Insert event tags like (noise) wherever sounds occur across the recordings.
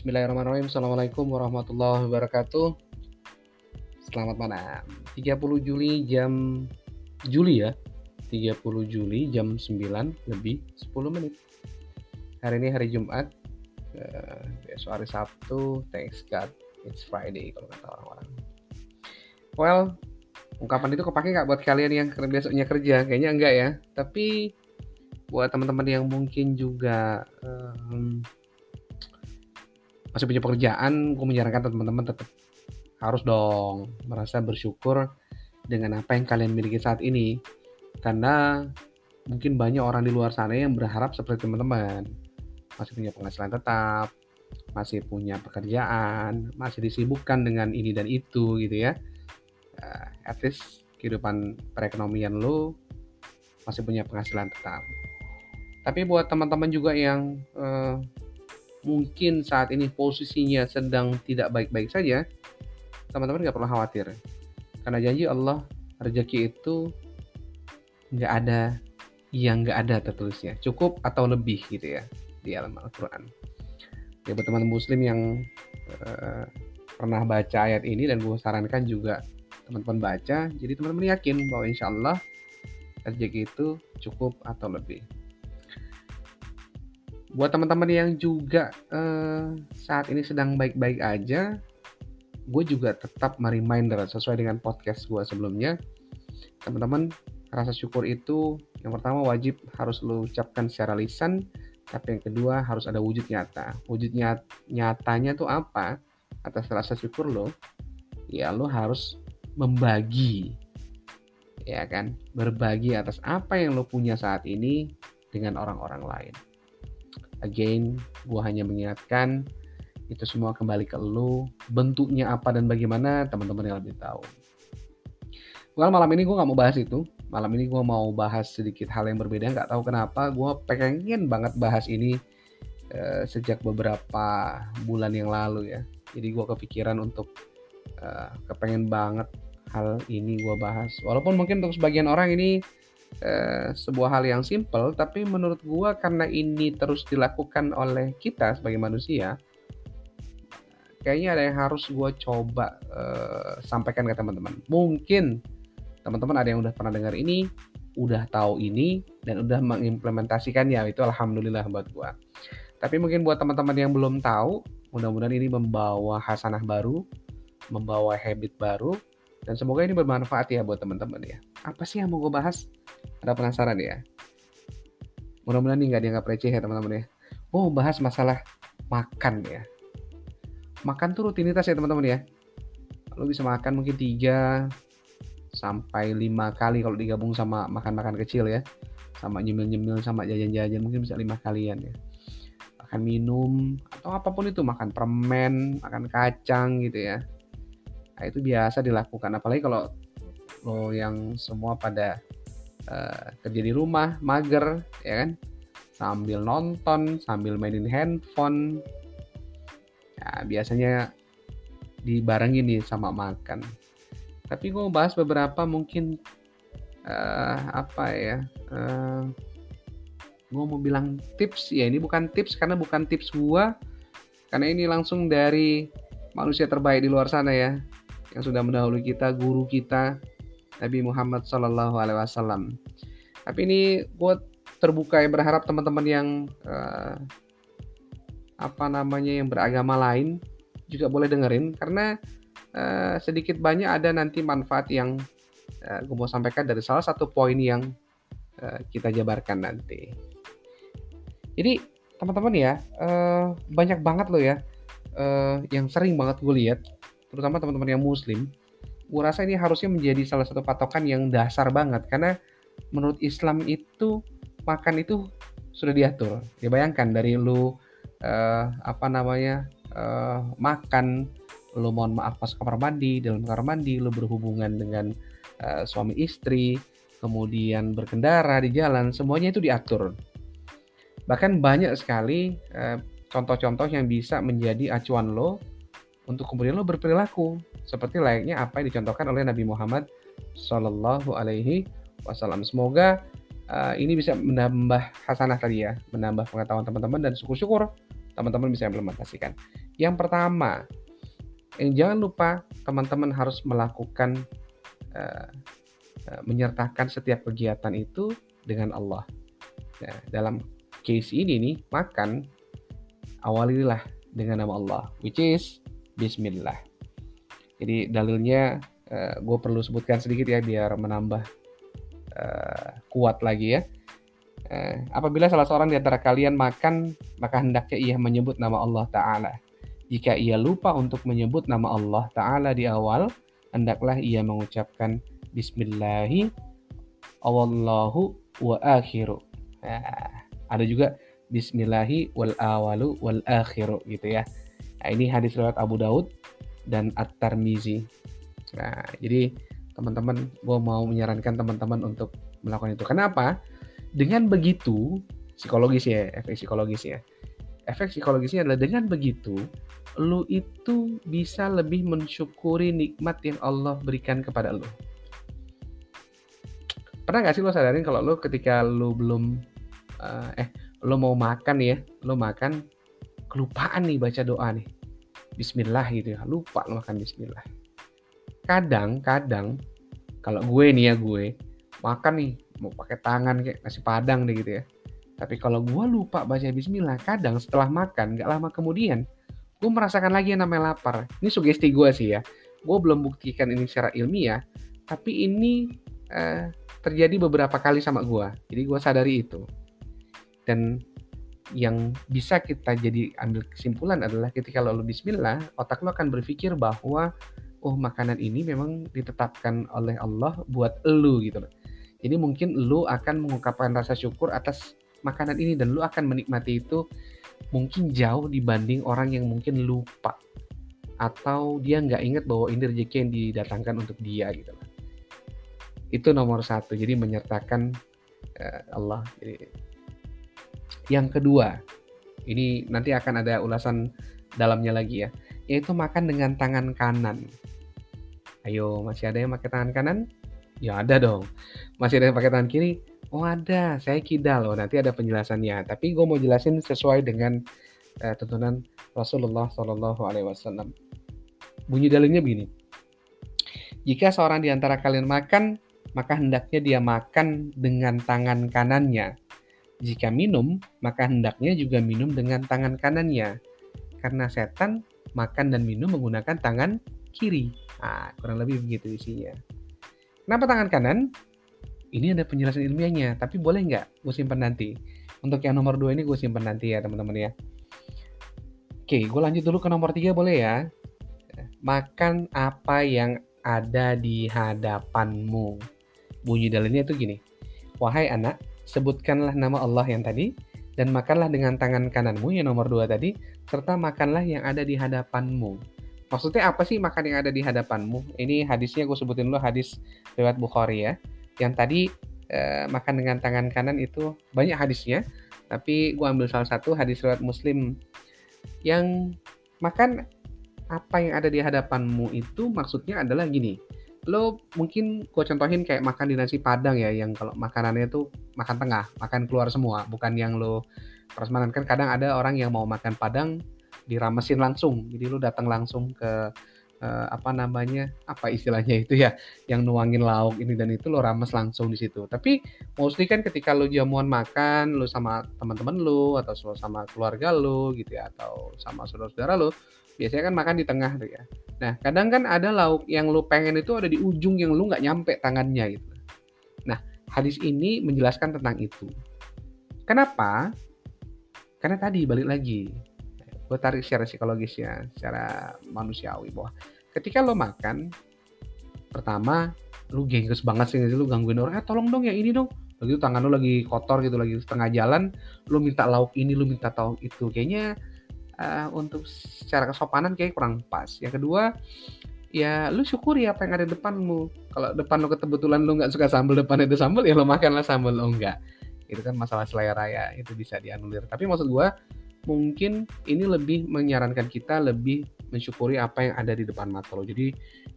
Bismillahirrahmanirrahim. Assalamualaikum warahmatullahi wabarakatuh. Selamat malam. 30 Juli jam Juli ya. 30 Juli jam 9 lebih 10 menit. Hari ini hari Jumat. Uh, besok hari Sabtu. Thanks God. It's Friday kalau kata orang-orang. Well, ungkapan itu kepake nggak buat kalian yang besoknya kerja? Kayaknya enggak ya. Tapi buat teman-teman yang mungkin juga um, masih punya pekerjaan, gue menyarankan teman-teman tetap harus dong merasa bersyukur dengan apa yang kalian miliki saat ini. Karena mungkin banyak orang di luar sana yang berharap seperti teman-teman. Masih punya penghasilan tetap, masih punya pekerjaan, masih disibukkan dengan ini dan itu gitu ya. Uh, at least kehidupan perekonomian lo masih punya penghasilan tetap. Tapi buat teman-teman juga yang uh, mungkin saat ini posisinya sedang tidak baik-baik saja, teman-teman nggak perlu khawatir. Karena janji Allah, rezeki itu nggak ada yang nggak ada tertulisnya. Cukup atau lebih gitu ya di alam Al-Quran. Ya buat teman muslim yang uh, pernah baca ayat ini dan gue sarankan juga teman-teman baca. Jadi teman-teman yakin bahwa insya Allah rezeki itu cukup atau lebih buat teman-teman yang juga uh, saat ini sedang baik-baik aja, gue juga tetap mereminder sesuai dengan podcast gue sebelumnya. Teman-teman, rasa syukur itu yang pertama wajib harus lo ucapkan secara lisan, tapi yang kedua harus ada wujud nyata. Wujud nyat nyatanya tuh apa? Atas rasa syukur lo, ya lo harus membagi, ya kan? Berbagi atas apa yang lo punya saat ini dengan orang-orang lain. Again, gue hanya mengingatkan itu semua kembali ke lu. Bentuknya apa dan bagaimana teman-teman yang lebih tahu. Well, malam ini gue nggak mau bahas itu. Malam ini gue mau bahas sedikit hal yang berbeda. Nggak tahu kenapa gue pengen banget bahas ini uh, sejak beberapa bulan yang lalu ya. Jadi gue kepikiran untuk uh, kepengen banget hal ini gue bahas. Walaupun mungkin untuk sebagian orang ini eh, sebuah hal yang simple, tapi menurut gua karena ini terus dilakukan oleh kita sebagai manusia, kayaknya ada yang harus gua coba eh, sampaikan ke teman-teman. Mungkin teman-teman ada yang udah pernah dengar ini, udah tahu ini, dan udah mengimplementasikannya. Itu alhamdulillah buat gua. Tapi mungkin buat teman-teman yang belum tahu, mudah-mudahan ini membawa hasanah baru, membawa habit baru, dan semoga ini bermanfaat ya buat teman-teman ya. Apa sih yang mau gue bahas? Ada penasaran ya? Mudah-mudahan ini nggak dianggap receh ya teman-teman ya. Oh bahas masalah makan ya. Makan tuh rutinitas ya teman-teman ya. Lo bisa makan mungkin 3 sampai 5 kali kalau digabung sama makan-makan kecil ya. Sama nyemil-nyemil sama jajan-jajan mungkin bisa lima kalian ya. Makan minum atau apa pun itu makan permen, makan kacang gitu ya. Nah, itu biasa dilakukan apalagi kalau lo yang semua pada uh, kerja di rumah mager ya kan? Sambil nonton sambil mainin handphone. Ya biasanya dibarengin nih sama makan. Tapi gue mau bahas beberapa mungkin uh, apa ya uh, gue mau bilang tips. Ya ini bukan tips karena bukan tips gue karena ini langsung dari manusia terbaik di luar sana ya yang sudah mendahului kita guru kita Nabi Muhammad Sallallahu Alaihi Wasallam. Tapi ini gue terbuka ya berharap teman-teman yang uh, apa namanya yang beragama lain juga boleh dengerin karena uh, sedikit banyak ada nanti manfaat yang uh, gue mau sampaikan dari salah satu poin yang uh, kita jabarkan nanti. Jadi teman-teman ya uh, banyak banget loh ya uh, yang sering banget gue lihat terutama teman-teman yang muslim gue rasa ini harusnya menjadi salah satu patokan yang dasar banget karena menurut Islam itu makan itu sudah diatur. Ya bayangkan dari lu uh, apa namanya uh, makan, lu mohon maaf pas kamar mandi, dalam kamar mandi, lu berhubungan dengan uh, suami istri, kemudian berkendara di jalan, semuanya itu diatur. Bahkan banyak sekali contoh-contoh yang bisa menjadi acuan lo untuk kemudian lo berperilaku seperti layaknya apa yang dicontohkan oleh Nabi Muhammad Shallallahu Alaihi Wasallam. Semoga uh, ini bisa menambah hasanah tadi ya, menambah pengetahuan teman-teman dan syukur-syukur teman-teman bisa implementasikan. Yang pertama, yang jangan lupa teman-teman harus melakukan uh, uh, menyertakan setiap kegiatan itu dengan Allah. Nah, dalam case ini nih, makan awalilah dengan nama Allah, which is Bismillah. Jadi dalilnya uh, gue perlu sebutkan sedikit ya biar menambah uh, kuat lagi ya. Uh, apabila salah seorang di antara kalian makan, maka hendaknya ia menyebut nama Allah Ta'ala. Jika ia lupa untuk menyebut nama Allah Ta'ala di awal, hendaklah ia mengucapkan Bismillahi awallahu wa akhiru. Nah, ada juga Bismillahi wal awalu wal akhiru gitu ya. Nah, ini hadis riwayat Abu Daud dan At-Tirmizi. Nah, jadi teman-teman, gue mau menyarankan teman-teman untuk melakukan itu. Kenapa? Dengan begitu, psikologis ya, efek psikologis ya. Efek psikologisnya adalah dengan begitu, lu itu bisa lebih mensyukuri nikmat yang Allah berikan kepada lu. Pernah gak sih lo sadarin kalau lo ketika lo belum uh, eh lo mau makan ya lo makan kelupaan nih baca doa nih Bismillah gitu ya. Lupa makan Bismillah. Kadang kadang kalau gue nih ya gue makan nih mau pakai tangan kayak nasi padang deh gitu ya. Tapi kalau gue lupa baca Bismillah kadang setelah makan nggak lama kemudian gue merasakan lagi yang namanya lapar. Ini sugesti gue sih ya. Gue belum buktikan ini secara ilmiah tapi ini uh, terjadi beberapa kali sama gue. Jadi gue sadari itu. Dan yang bisa kita jadi ambil kesimpulan adalah ketika lo bismillah, otak lo akan berpikir bahwa oh makanan ini memang ditetapkan oleh Allah buat lo gitu loh. Jadi mungkin lo akan mengungkapkan rasa syukur atas makanan ini dan lo akan menikmati itu mungkin jauh dibanding orang yang mungkin lupa atau dia nggak ingat bahwa ini rezeki yang didatangkan untuk dia gitu loh. Itu nomor satu. Jadi menyertakan uh, Allah. Jadi yang kedua, ini nanti akan ada ulasan dalamnya lagi ya, yaitu makan dengan tangan kanan. Ayo, masih ada yang pakai tangan kanan? Ya ada dong. Masih ada yang pakai tangan kiri? Oh ada, saya kidal. Oh nanti ada penjelasannya. Tapi gue mau jelasin sesuai dengan uh, tuntunan Rasulullah Shallallahu Alaihi Wasallam. Bunyi dalilnya begini. Jika seorang di antara kalian makan, maka hendaknya dia makan dengan tangan kanannya jika minum, maka hendaknya juga minum dengan tangan kanannya. Karena setan makan dan minum menggunakan tangan kiri. Nah, kurang lebih begitu isinya. Kenapa tangan kanan? Ini ada penjelasan ilmiahnya, tapi boleh nggak gue simpan nanti? Untuk yang nomor dua ini gue simpan nanti ya teman-teman ya. Oke, gue lanjut dulu ke nomor tiga boleh ya? Makan apa yang ada di hadapanmu. Bunyi dalilnya itu gini. Wahai anak, sebutkanlah nama Allah yang tadi, dan makanlah dengan tangan kananmu yang nomor dua tadi, serta makanlah yang ada di hadapanmu. Maksudnya apa sih makan yang ada di hadapanmu? Ini hadisnya gue sebutin dulu hadis lewat Bukhari ya. Yang tadi eh, makan dengan tangan kanan itu banyak hadisnya, tapi gue ambil salah satu hadis lewat Muslim yang makan apa yang ada di hadapanmu itu maksudnya adalah gini lo mungkin gue contohin kayak makan di nasi padang ya yang kalau makanannya tuh makan tengah makan keluar semua bukan yang lo prasmanan kan kadang ada orang yang mau makan padang diramesin langsung. Jadi lo datang langsung ke uh, apa namanya apa istilahnya itu ya yang nuangin lauk ini dan itu lo rames langsung di situ. Tapi mostly kan ketika lo jamuan makan lo sama teman-teman lo atau sama keluarga lo gitu ya atau sama saudara-saudara lo biasanya kan makan di tengah tuh ya. Nah, kadang kan ada lauk yang lu pengen itu ada di ujung yang lu nggak nyampe tangannya gitu. Nah, hadis ini menjelaskan tentang itu. Kenapa? Karena tadi balik lagi, gue tarik secara psikologisnya, secara manusiawi bahwa ketika lo makan, pertama lu gengges banget sih lu gangguin orang, eh tolong dong ya ini dong. Begitu tangan lu lagi kotor gitu, lagi setengah jalan, lu minta lauk ini, lu minta lauk itu. Kayaknya uh, untuk secara kesopanan kayak kurang pas. Yang kedua, ya lu syukuri apa yang ada di depanmu. Kalau depan lu kebetulan lu nggak suka sambal, depan ada sambal, ya lu makanlah sambal lo enggak. Itu kan masalah selera ya, itu bisa dianulir. Tapi maksud gua mungkin ini lebih menyarankan kita lebih mensyukuri apa yang ada di depan mata lo. Jadi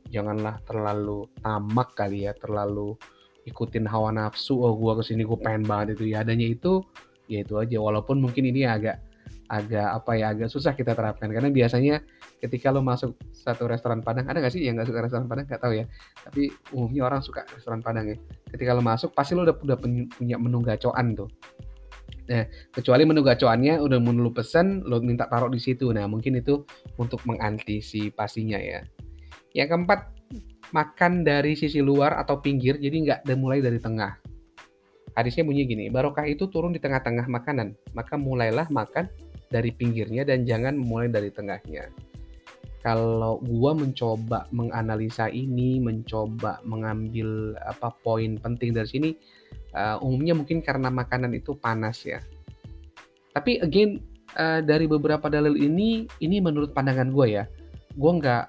janganlah terlalu tamak kali ya, terlalu ikutin hawa nafsu. Oh gua ke sini gue pengen banget itu ya adanya itu ya itu aja. Walaupun mungkin ini agak agak apa ya agak susah kita terapkan karena biasanya ketika lo masuk satu restoran Padang ada nggak sih yang nggak suka restoran Padang nggak tahu ya tapi umumnya orang suka restoran Padang ya ketika lo masuk pasti lo udah, udah punya menu gacoan tuh Nah, kecuali menu gacoannya udah menu lu pesen, lo minta taruh di situ. Nah, mungkin itu untuk mengantisipasinya ya. Yang keempat, makan dari sisi luar atau pinggir, jadi nggak mulai dari tengah. Hadisnya bunyi gini, barokah itu turun di tengah-tengah makanan, maka mulailah makan dari pinggirnya dan jangan mulai dari tengahnya. Kalau gua mencoba menganalisa ini, mencoba mengambil apa poin penting dari sini, uh, umumnya mungkin karena makanan itu panas ya. Tapi again uh, dari beberapa dalil ini, ini menurut pandangan gue ya, gue nggak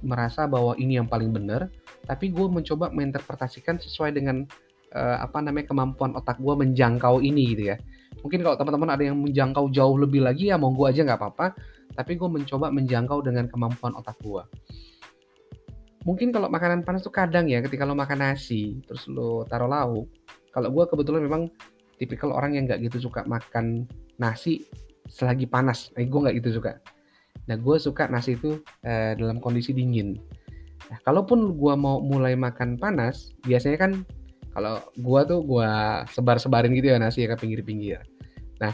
merasa bahwa ini yang paling benar, tapi gue mencoba menginterpretasikan sesuai dengan uh, apa namanya kemampuan otak gue menjangkau ini gitu ya mungkin kalau teman-teman ada yang menjangkau jauh lebih lagi ya gue aja nggak apa-apa. Tapi gue mencoba menjangkau dengan kemampuan otak gue mungkin kalau makanan panas tuh kadang ya ketika lo makan nasi terus lo taruh lauk kalau gue kebetulan memang tipikal orang yang nggak gitu suka makan nasi selagi panas. Eh, gue nggak gitu suka. Nah gue suka nasi itu eh, dalam kondisi dingin. Nah kalaupun gue mau mulai makan panas biasanya kan kalau gua tuh gua sebar-sebarin gitu ya nasi ya ke pinggir-pinggir. Nah,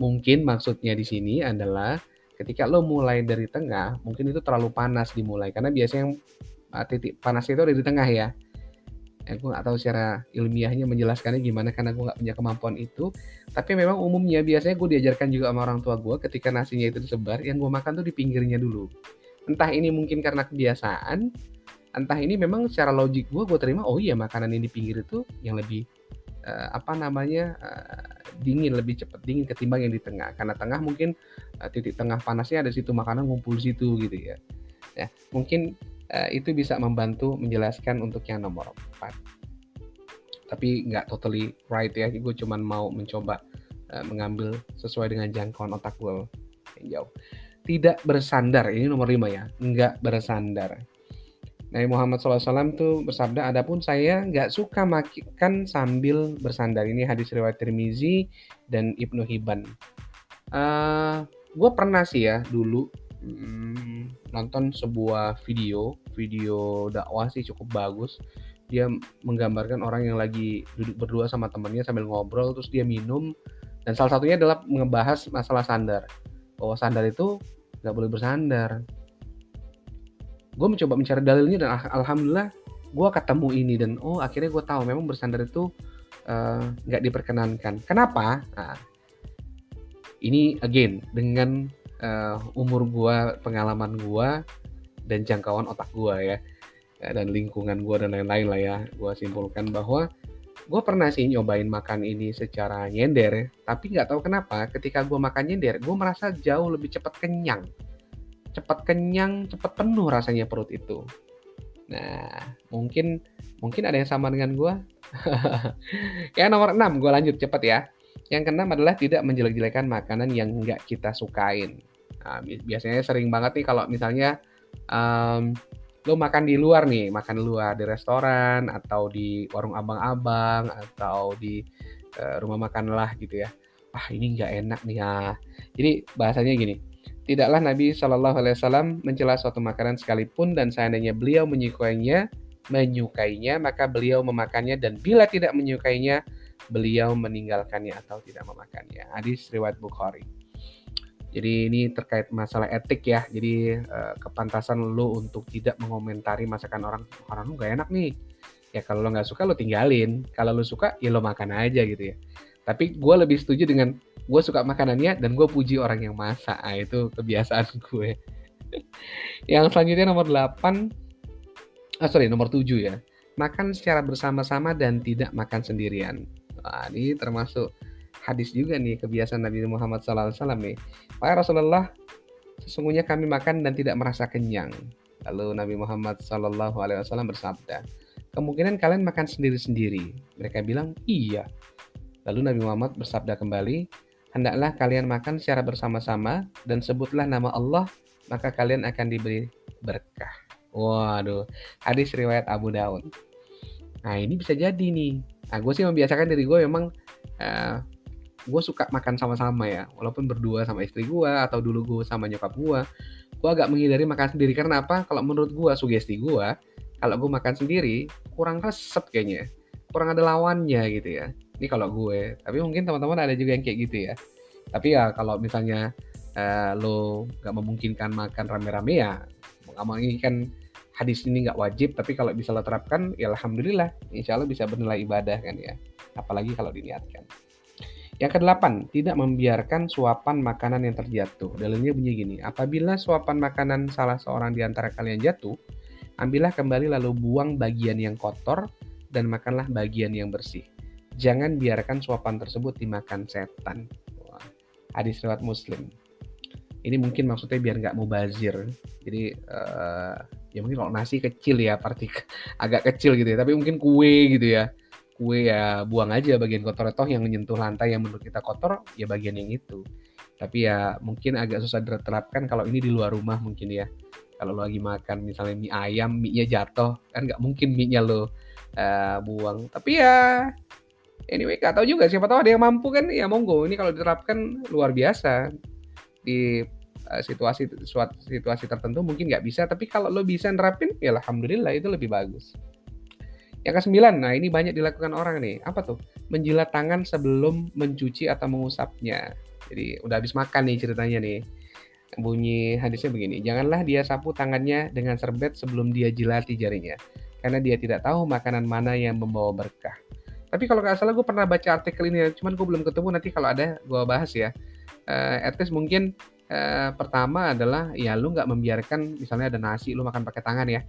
mungkin maksudnya di sini adalah ketika lo mulai dari tengah, mungkin itu terlalu panas dimulai karena biasanya yang uh, titik panasnya itu ada di tengah ya. Ya, gue nggak tahu secara ilmiahnya menjelaskannya gimana karena gue nggak punya kemampuan itu. Tapi memang umumnya biasanya gue diajarkan juga sama orang tua gue ketika nasinya itu disebar, yang gue makan tuh di pinggirnya dulu. Entah ini mungkin karena kebiasaan, entah ini memang secara logik gue gue terima oh iya makanan ini di pinggir itu yang lebih uh, apa namanya uh, dingin lebih cepat dingin ketimbang yang di tengah. Karena tengah mungkin uh, titik tengah panasnya ada situ makanan ngumpul situ gitu ya. Ya mungkin uh, itu bisa membantu menjelaskan untuk yang nomor 4 tapi nggak totally right ya gue cuman mau mencoba uh, mengambil sesuai dengan jangkauan otak gue yang jauh. Tidak bersandar ini nomor 5 ya nggak bersandar Nabi Muhammad SAW tuh bersabda, adapun saya nggak suka makan sambil bersandar. Ini hadis riwayat Tirmizi dan Ibnu Hibban. Uh, eh, gue pernah sih ya dulu hmm, nonton sebuah video, video dakwah sih cukup bagus. Dia menggambarkan orang yang lagi duduk berdua sama temannya sambil ngobrol, terus dia minum. Dan salah satunya adalah ngebahas masalah sandar. Bahwa sandar itu nggak boleh bersandar gue mencoba mencari dalilnya dan alhamdulillah gue ketemu ini dan oh akhirnya gue tahu memang bersandar itu eh, nggak uh, diperkenankan. Kenapa? Nah, ini again dengan uh, umur gue pengalaman gue dan jangkauan otak gue ya dan lingkungan gue dan lain-lain lah ya gue simpulkan bahwa gue pernah sih nyobain makan ini secara nyender tapi nggak tahu kenapa ketika gue makan nyender gue merasa jauh lebih cepat kenyang cepat kenyang, cepat penuh rasanya perut itu. Nah, mungkin mungkin ada yang sama dengan gue. (laughs) yang nomor 6, gue lanjut cepat ya. Yang keenam adalah tidak menjelek-jelekan makanan yang nggak kita sukain. Nah, biasanya sering banget nih kalau misalnya um, lo makan di luar nih, makan di luar di restoran atau di warung abang-abang atau di uh, rumah makan lah gitu ya. Ah ini nggak enak nih ya. Jadi bahasanya gini, Tidaklah Nabi Shallallahu Alaihi Wasallam mencela suatu makanan sekalipun dan seandainya beliau menyukainya, menyukainya maka beliau memakannya dan bila tidak menyukainya beliau meninggalkannya atau tidak memakannya. Hadis riwayat Bukhari. Jadi ini terkait masalah etik ya. Jadi eh, kepantasan lo untuk tidak mengomentari masakan orang orang lu gak enak nih. Ya kalau lo nggak suka lo tinggalin. Kalau lo suka ya lo makan aja gitu ya. Tapi gue lebih setuju dengan gue suka makanannya dan gue puji orang yang masak. Nah, itu kebiasaan (laughs) gue. Yang selanjutnya nomor 8 ah sorry nomor 7 ya. Makan secara bersama-sama dan tidak makan sendirian. Nah, ini termasuk hadis juga nih kebiasaan Nabi Muhammad SAW nih. Wahai Rasulullah sesungguhnya kami makan dan tidak merasa kenyang. Lalu Nabi Muhammad SAW bersabda kemungkinan kalian makan sendiri-sendiri. Mereka bilang iya. Lalu Nabi Muhammad bersabda kembali, hendaklah kalian makan secara bersama-sama dan sebutlah nama Allah, maka kalian akan diberi berkah. Waduh, hadis riwayat Abu Daud. Nah ini bisa jadi nih. Nah gue sih membiasakan diri gue memang uh, gue suka makan sama-sama ya walaupun berdua sama istri gue atau dulu gue sama nyokap gue gue agak menghindari makan sendiri karena apa kalau menurut gue sugesti gue kalau gue makan sendiri kurang resep kayaknya kurang ada lawannya gitu ya ini kalau gue tapi mungkin teman-teman ada juga yang kayak gitu ya tapi ya kalau misalnya uh, lo nggak memungkinkan makan rame-rame ya menginginkan hadis ini nggak wajib tapi kalau bisa lo terapkan ya alhamdulillah insya Allah bisa bernilai ibadah kan ya apalagi kalau diniatkan yang kedelapan, tidak membiarkan suapan makanan yang terjatuh. Dalilnya bunyi gini, apabila suapan makanan salah seorang di antara kalian jatuh, ambillah kembali lalu buang bagian yang kotor dan makanlah bagian yang bersih. Jangan biarkan suapan tersebut dimakan setan. Wah, hadis riwayat Muslim. Ini mungkin maksudnya biar nggak mubazir. Jadi uh, ya mungkin kalau nasi kecil ya, partik (laughs) agak kecil gitu ya. Tapi mungkin kue gitu ya kue ya buang aja bagian kotor toh yang menyentuh lantai yang menurut kita kotor ya bagian yang itu tapi ya mungkin agak susah diterapkan kalau ini di luar rumah mungkin ya kalau lo lagi makan misalnya mie ayam mie nya jatuh kan nggak mungkin mie nya lo uh, buang tapi ya anyway gak tahu juga siapa tahu ada yang mampu kan ya monggo ini kalau diterapkan luar biasa di uh, situasi suatu situasi tertentu mungkin nggak bisa tapi kalau lo bisa nerapin ya alhamdulillah itu lebih bagus yang kesembilan, nah ini banyak dilakukan orang nih. Apa tuh? Menjilat tangan sebelum mencuci atau mengusapnya. Jadi udah habis makan nih ceritanya nih. Bunyi hadisnya begini, janganlah dia sapu tangannya dengan serbet sebelum dia jilati jarinya. Karena dia tidak tahu makanan mana yang membawa berkah. Tapi kalau nggak salah gue pernah baca artikel ini, cuman gue belum ketemu nanti kalau ada gue bahas ya. Uh, at least mungkin uh, pertama adalah ya lu nggak membiarkan misalnya ada nasi lu makan pakai tangan ya.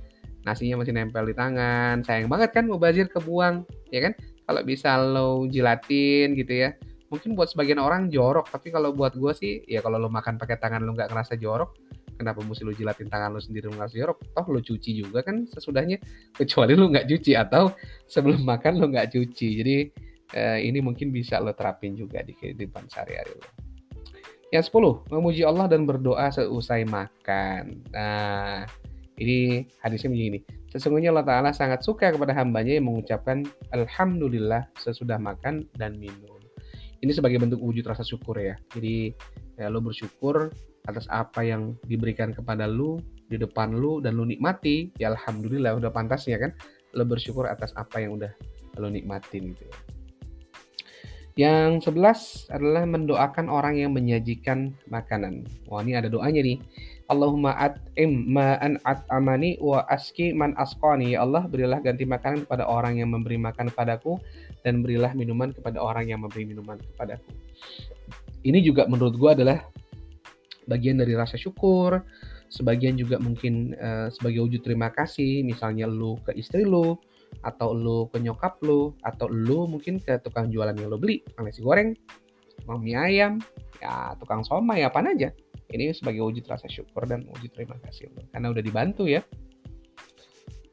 Nasinya masih nempel di tangan. Sayang banget kan mau bazir kebuang ya kan? Kalau bisa lo jilatin gitu ya. Mungkin buat sebagian orang jorok tapi kalau buat gue sih ya kalau lo makan pakai tangan lo nggak ngerasa jorok kenapa mesti lo jilatin tangan lo sendiri ngerasa jorok toh lo cuci juga kan sesudahnya kecuali lo nggak cuci atau sebelum makan lo nggak cuci jadi eh, ini mungkin bisa lo terapin juga di kehidupan sehari-hari lo yang 10 memuji Allah dan berdoa seusai makan nah ini hadisnya begini. Sesungguhnya Allah Ta'ala sangat suka kepada hambanya yang mengucapkan Alhamdulillah sesudah makan dan minum. Ini sebagai bentuk wujud rasa syukur ya. Jadi ya, lo bersyukur atas apa yang diberikan kepada lu di depan lu dan lu nikmati. Ya Alhamdulillah udah pantasnya kan. Lo bersyukur atas apa yang udah lo nikmatin gitu ya. Yang sebelas adalah mendoakan orang yang menyajikan makanan. Wah ini ada doanya nih. Allahumma at'im ma'an at'amani wa aski man asqani. Ya Allah, berilah ganti makanan kepada orang yang memberi makan kepadaku dan berilah minuman kepada orang yang memberi minuman kepadaku. Ini juga menurut gua adalah bagian dari rasa syukur, sebagian juga mungkin uh, sebagai wujud terima kasih, misalnya lu ke istri lu, atau lu ke nyokap lu, atau lu mungkin ke tukang jualan yang lu beli, nasi goreng, tukang mie ayam, ya tukang somai, apa aja ini sebagai wujud rasa syukur dan wujud terima kasih Allah. Karena udah dibantu ya.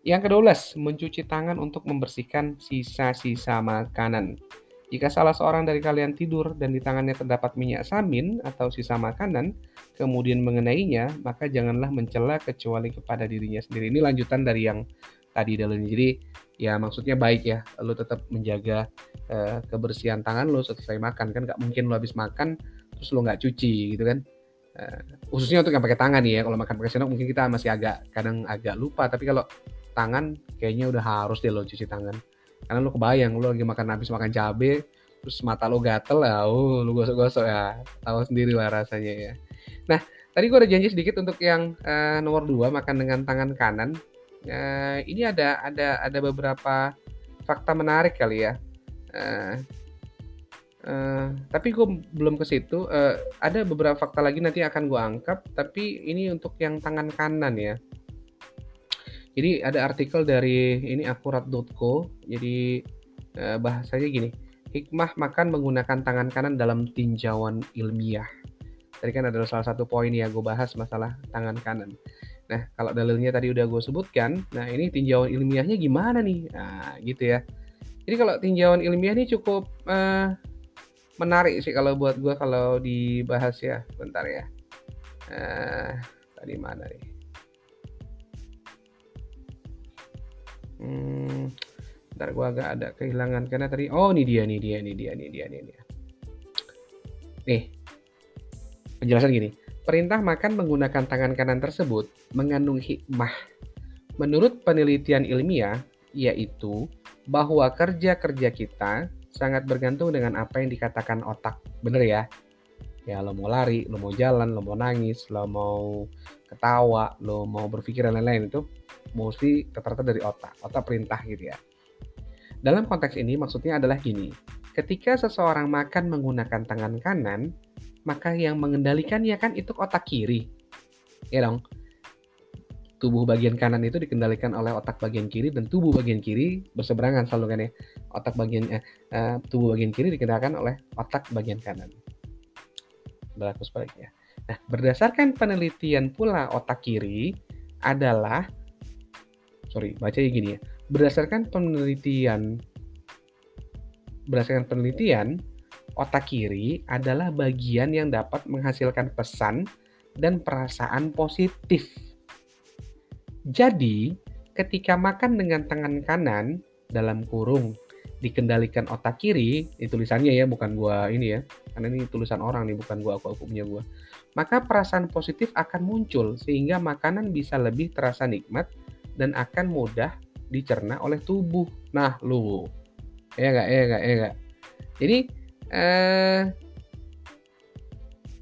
Yang kedua, mencuci tangan untuk membersihkan sisa-sisa makanan. Jika salah seorang dari kalian tidur dan di tangannya terdapat minyak samin atau sisa makanan, kemudian mengenainya, maka janganlah mencela kecuali kepada dirinya sendiri. Ini lanjutan dari yang tadi dalam jadi ya maksudnya baik ya, lo tetap menjaga uh, kebersihan tangan lo setelah makan. Kan nggak mungkin lo habis makan terus lo nggak cuci gitu kan? Uh, khususnya untuk yang pakai tangan ya. Kalau makan pakai sendok mungkin kita masih agak kadang agak lupa. Tapi kalau tangan kayaknya udah harus deh lo cuci tangan karena lo kebayang lo lagi makan habis makan cabe terus mata lo gatel ya oh lo gosok-gosok ya tahu sendiri lah rasanya ya nah tadi gue udah janji sedikit untuk yang uh, nomor dua makan dengan tangan kanan uh, ini ada ada ada beberapa fakta menarik kali ya uh, Uh, tapi gue belum ke situ. Uh, ada beberapa fakta lagi nanti akan gue angkat, tapi ini untuk yang tangan kanan ya. Jadi ada artikel dari ini akurat.co. Jadi uh, bahasanya gini, hikmah makan menggunakan tangan kanan dalam tinjauan ilmiah. Tadi kan ada salah satu poin ya gue bahas masalah tangan kanan. Nah kalau dalilnya tadi udah gue sebutkan, nah ini tinjauan ilmiahnya gimana nih? Nah gitu ya. Jadi kalau tinjauan ilmiah ini cukup uh, menarik sih kalau buat gue kalau dibahas ya bentar ya uh, tadi mana nih hmm, bentar gue agak ada kehilangan karena tadi oh ini dia nih dia nih dia nih dia nih dia Nih, penjelasan gini. Perintah makan menggunakan tangan kanan tersebut mengandung hikmah. Menurut penelitian ilmiah, yaitu bahwa kerja-kerja kita sangat bergantung dengan apa yang dikatakan otak. Bener ya? Ya, lo mau lari, lo mau jalan, lo mau nangis, lo mau ketawa, lo mau berpikir dan lain-lain itu mesti rata dari otak, otak perintah gitu ya. Dalam konteks ini maksudnya adalah gini, ketika seseorang makan menggunakan tangan kanan, maka yang mengendalikannya kan itu otak kiri. Ya dong. Tubuh bagian kanan itu dikendalikan oleh otak bagian kiri dan tubuh bagian kiri berseberangan selalu kan ya. Otak bagian eh, uh, tubuh bagian kiri dikendalikan oleh otak bagian kanan. Berlaku sebaliknya. Nah, berdasarkan penelitian pula otak kiri adalah sorry, bacanya gini ya berdasarkan penelitian berdasarkan penelitian otak kiri adalah bagian yang dapat menghasilkan pesan dan perasaan positif. Jadi, ketika makan dengan tangan kanan dalam kurung dikendalikan otak kiri, ini tulisannya ya, bukan gua ini ya. Karena ini tulisan orang nih, bukan gua aku aku punya gua. Maka perasaan positif akan muncul sehingga makanan bisa lebih terasa nikmat dan akan mudah dicerna oleh tubuh. Nah, lu. Ya enggak, ya enggak, ya enggak. Jadi eh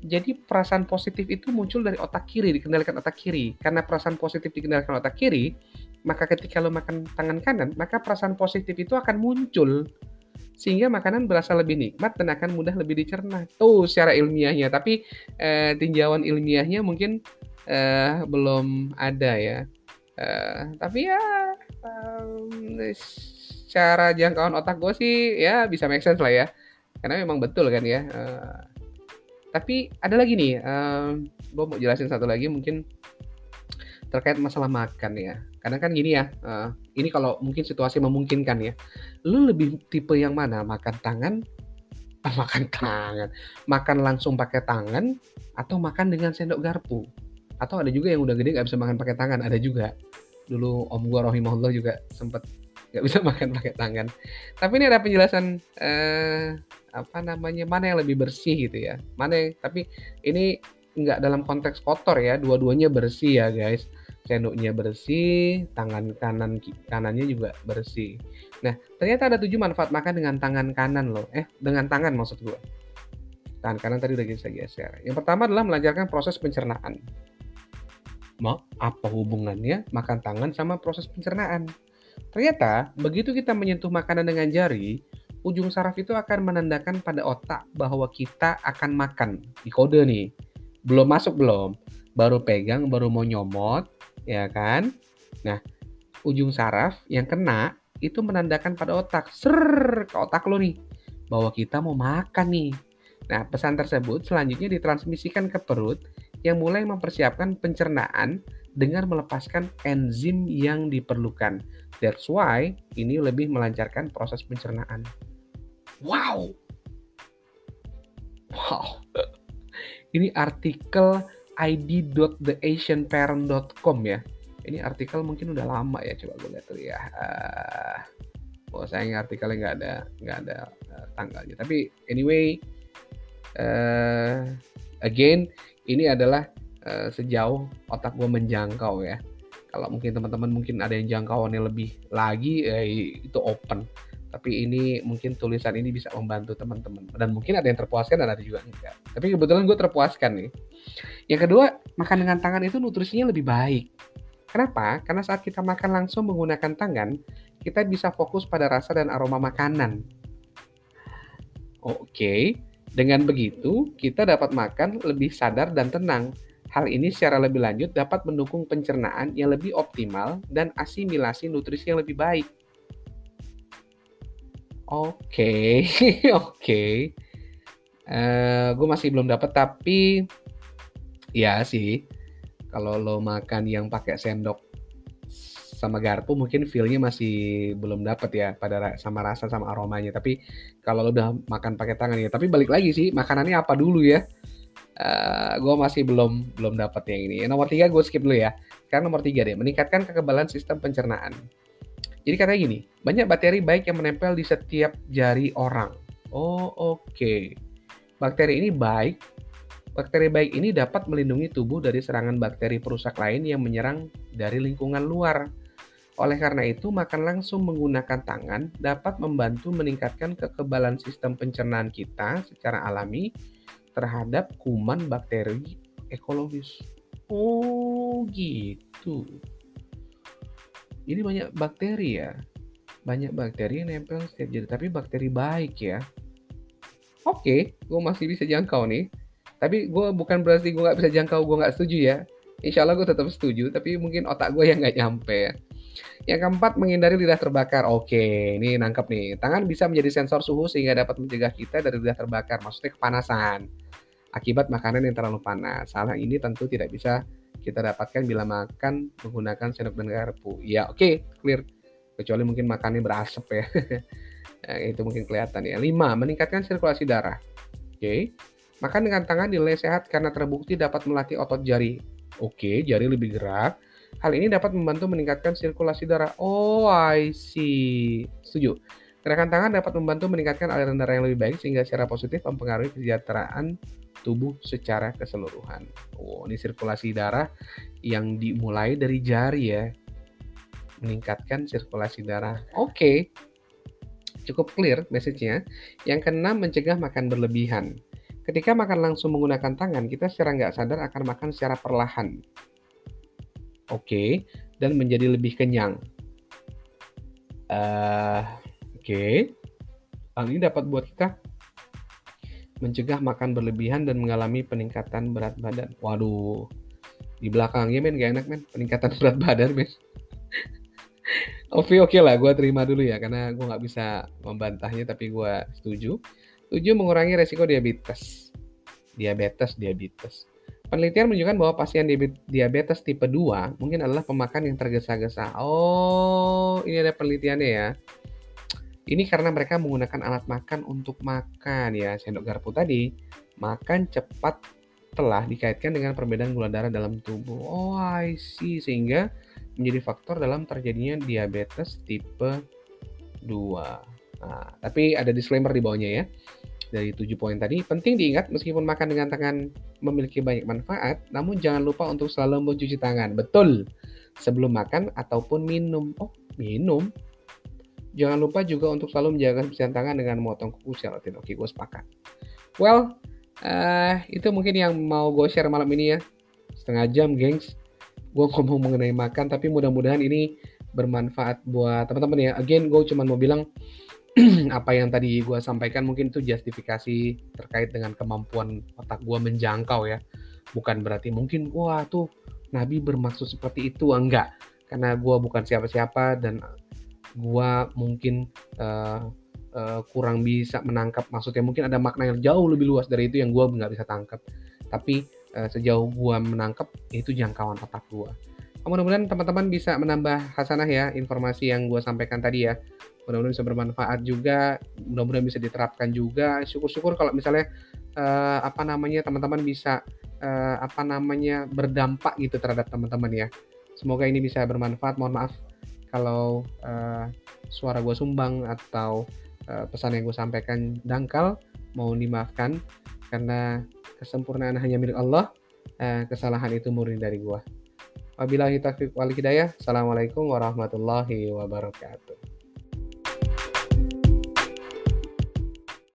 jadi perasaan positif itu muncul dari otak kiri, dikendalikan otak kiri. Karena perasaan positif dikendalikan otak kiri, maka ketika lo makan tangan kanan, maka perasaan positif itu akan muncul sehingga makanan berasa lebih nikmat dan akan mudah lebih dicerna. Tuh secara ilmiahnya, tapi eh, tinjauan ilmiahnya mungkin eh, belum ada ya. Eh, tapi ya um, secara jangkauan otak gue sih ya bisa make sense lah ya. Karena memang betul kan ya uh, tapi ada lagi nih um, gue mau jelasin satu lagi mungkin terkait masalah makan ya. Karena kan gini ya uh, ini kalau mungkin situasi memungkinkan ya lu lebih tipe yang mana? Makan tangan? (laughs) Makan tangan. Makan langsung pakai tangan atau makan dengan sendok garpu atau ada juga yang udah gede nggak bisa makan pakai tangan. Ada juga. Dulu om gua rohimahullah juga sempet nggak bisa (laughs) makan pakai tangan. Tapi ini ada penjelasan eh, apa namanya mana yang lebih bersih gitu ya. Mana yang tapi ini nggak dalam konteks kotor ya. Dua-duanya bersih ya guys. Sendoknya bersih tangan kanan kanannya juga bersih. Nah ternyata ada tujuh manfaat makan dengan tangan kanan loh. Eh dengan tangan maksud gua. Tangan kanan tadi udah bisa geser. Yang pertama adalah melancarkan proses pencernaan mau apa hubungannya makan tangan sama proses pencernaan? Ternyata, begitu kita menyentuh makanan dengan jari, ujung saraf itu akan menandakan pada otak bahwa kita akan makan. Di kode nih. Belum masuk belum? Baru pegang, baru mau nyomot, ya kan? Nah, ujung saraf yang kena itu menandakan pada otak. Ser ke otak lo nih. Bahwa kita mau makan nih. Nah, pesan tersebut selanjutnya ditransmisikan ke perut yang mulai mempersiapkan pencernaan dengan melepaskan enzim yang diperlukan. That's why ini lebih melancarkan proses pencernaan. Wow. Wow. (laughs) Ini artikel id.theasianparent.com ya. Ini artikel mungkin udah lama ya, coba gue lihat dulu ya. Uh, oh sayang artikelnya nggak ada nggak ada uh, tanggalnya. Tapi anyway, uh, again ini adalah uh, sejauh otak gue menjangkau ya. Kalau mungkin teman-teman mungkin ada yang jangkauannya lebih lagi eh, itu open. Tapi ini mungkin tulisan ini bisa membantu teman-teman. Dan mungkin ada yang terpuaskan dan ada juga enggak. Tapi kebetulan gue terpuaskan nih. Yang kedua makan dengan tangan itu nutrisinya lebih baik. Kenapa? Karena saat kita makan langsung menggunakan tangan kita bisa fokus pada rasa dan aroma makanan. Oke dengan begitu, kita dapat makan lebih sadar dan tenang. Hal ini secara lebih lanjut dapat mendukung pencernaan yang lebih optimal dan asimilasi nutrisi yang lebih baik. Oke, (laughs) oke. Eh, gue masih belum dapat tapi ya sih kalau lo makan yang pakai sendok sama garpu mungkin feelnya masih belum dapet ya pada sama rasa sama aromanya tapi kalau udah makan pakai tangan ya tapi balik lagi sih makanannya apa dulu ya uh, eh, gue masih belum belum dapet yang ini nomor tiga gue skip dulu ya sekarang nomor tiga deh meningkatkan kekebalan sistem pencernaan jadi katanya gini banyak bakteri baik yang menempel di setiap jari orang oh oke okay. Bakteri ini baik. Bakteri baik ini dapat melindungi tubuh dari serangan bakteri perusak lain yang menyerang dari lingkungan luar. Oleh karena itu, makan langsung menggunakan tangan dapat membantu meningkatkan kekebalan sistem pencernaan kita secara alami terhadap kuman bakteri ekologis. Oh, gitu. Ini banyak bakteri ya. Banyak bakteri yang nempel setiap jadi, tapi bakteri baik ya. Oke, gue masih bisa jangkau nih. Tapi gue bukan berarti gue nggak bisa jangkau, gue nggak setuju ya. Insya Allah gue tetap setuju, tapi mungkin otak gue yang nggak nyampe ya. Yang keempat, menghindari lidah terbakar. Oke, ini nangkep nih. Tangan bisa menjadi sensor suhu sehingga dapat mencegah kita dari lidah terbakar, maksudnya kepanasan. Akibat makanan yang terlalu panas. Hal ini tentu tidak bisa kita dapatkan bila makan menggunakan sendok dan garpu. Ya, oke, clear. Kecuali mungkin makannya berasap ya. nah, (laughs) itu mungkin kelihatan ya. Lima, meningkatkan sirkulasi darah. Oke. Makan dengan tangan dinilai sehat karena terbukti dapat melatih otot jari. Oke, jari lebih gerak Hal ini dapat membantu meningkatkan sirkulasi darah. Oh, I see. Setuju. Gerakan tangan dapat membantu meningkatkan aliran darah yang lebih baik sehingga secara positif mempengaruhi kesejahteraan tubuh secara keseluruhan. Oh, ini sirkulasi darah yang dimulai dari jari ya. Meningkatkan sirkulasi darah. Oke. Okay. Cukup clear message-nya. Yang keenam, mencegah makan berlebihan. Ketika makan langsung menggunakan tangan, kita secara nggak sadar akan makan secara perlahan oke dan menjadi lebih kenyang. Uh, oke, okay. hal ini dapat buat kita mencegah makan berlebihan dan mengalami peningkatan berat badan. Waduh, di belakangnya men gak enak men, peningkatan (laughs) berat badan men. Oke oke lah, gue terima dulu ya karena gue nggak bisa membantahnya tapi gue setuju. Setuju mengurangi resiko diabetes. Diabetes, diabetes. Penelitian menunjukkan bahwa pasien diabetes tipe 2 mungkin adalah pemakan yang tergesa-gesa. Oh, ini ada penelitiannya ya. Ini karena mereka menggunakan alat makan untuk makan ya. Sendok garpu tadi, makan cepat telah dikaitkan dengan perbedaan gula darah dalam tubuh. Oh, I see. Sehingga menjadi faktor dalam terjadinya diabetes tipe 2. Nah, tapi ada disclaimer di bawahnya ya dari tujuh poin tadi, penting diingat meskipun makan dengan tangan memiliki banyak manfaat, namun jangan lupa untuk selalu mencuci tangan. Betul. Sebelum makan ataupun minum. Oh, minum. Jangan lupa juga untuk selalu menjaga kebersihan tangan dengan memotong kuku rutin. Oke, gue sepakat. Well, uh, itu mungkin yang mau gue share malam ini ya. Setengah jam, gengs. Gue ngomong mengenai makan, tapi mudah-mudahan ini bermanfaat buat teman-teman ya. Again, gue cuma mau bilang, (clears throat) apa yang tadi gue sampaikan mungkin itu justifikasi terkait dengan kemampuan otak gue menjangkau ya. Bukan berarti mungkin wah tuh Nabi bermaksud seperti itu. Enggak. Karena gue bukan siapa-siapa dan gue mungkin uh, uh, kurang bisa menangkap maksudnya mungkin ada makna yang jauh lebih luas dari itu yang gue nggak bisa tangkap. Tapi uh, sejauh gue menangkap itu jangkauan otak gue mudah-mudahan teman-teman bisa menambah hasanah ya informasi yang gue sampaikan tadi ya mudah-mudahan bisa bermanfaat juga mudah-mudahan bisa diterapkan juga. Syukur-syukur kalau misalnya uh, apa namanya teman-teman bisa uh, apa namanya berdampak gitu terhadap teman-teman ya. Semoga ini bisa bermanfaat. Mohon maaf kalau uh, suara gue sumbang atau uh, pesan yang gue sampaikan dangkal. Mau dimaafkan karena kesempurnaan hanya milik Allah uh, kesalahan itu murni dari gue Wabillahi taufiq wal hidayah. Assalamualaikum warahmatullahi wabarakatuh.